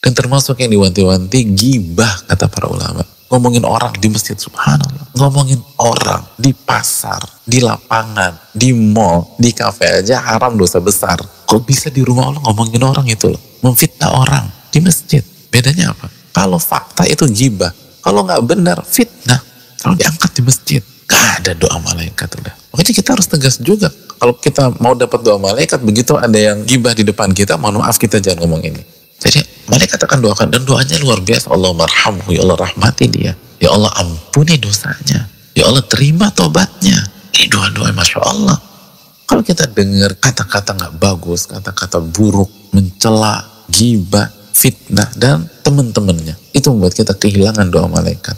Dan termasuk yang diwanti-wanti gibah kata para ulama. Ngomongin orang di masjid subhanallah. Ngomongin orang di pasar, di lapangan, di mall, di kafe aja haram dosa besar. Kok bisa di rumah Allah ngomongin orang itu loh. Memfitnah orang di masjid. Bedanya apa? Kalau fakta itu gibah. Kalau nggak benar fitnah. Kalau diangkat di masjid. Gak ada doa malaikat udah. Makanya kita harus tegas juga. Kalau kita mau dapat doa malaikat, begitu ada yang gibah di depan kita, mohon maaf kita jangan ngomong ini. Jadi malaikat akan doakan dan doanya luar biasa. Allah marhamhu, ya Allah rahmati dia. Ya Allah ampuni dosanya. Ya Allah terima tobatnya. Ini doa-doa Masya Allah. Kalau kita dengar kata-kata nggak bagus, kata-kata buruk, mencela, gibah, fitnah, dan teman-temannya. Itu membuat kita kehilangan doa malaikat.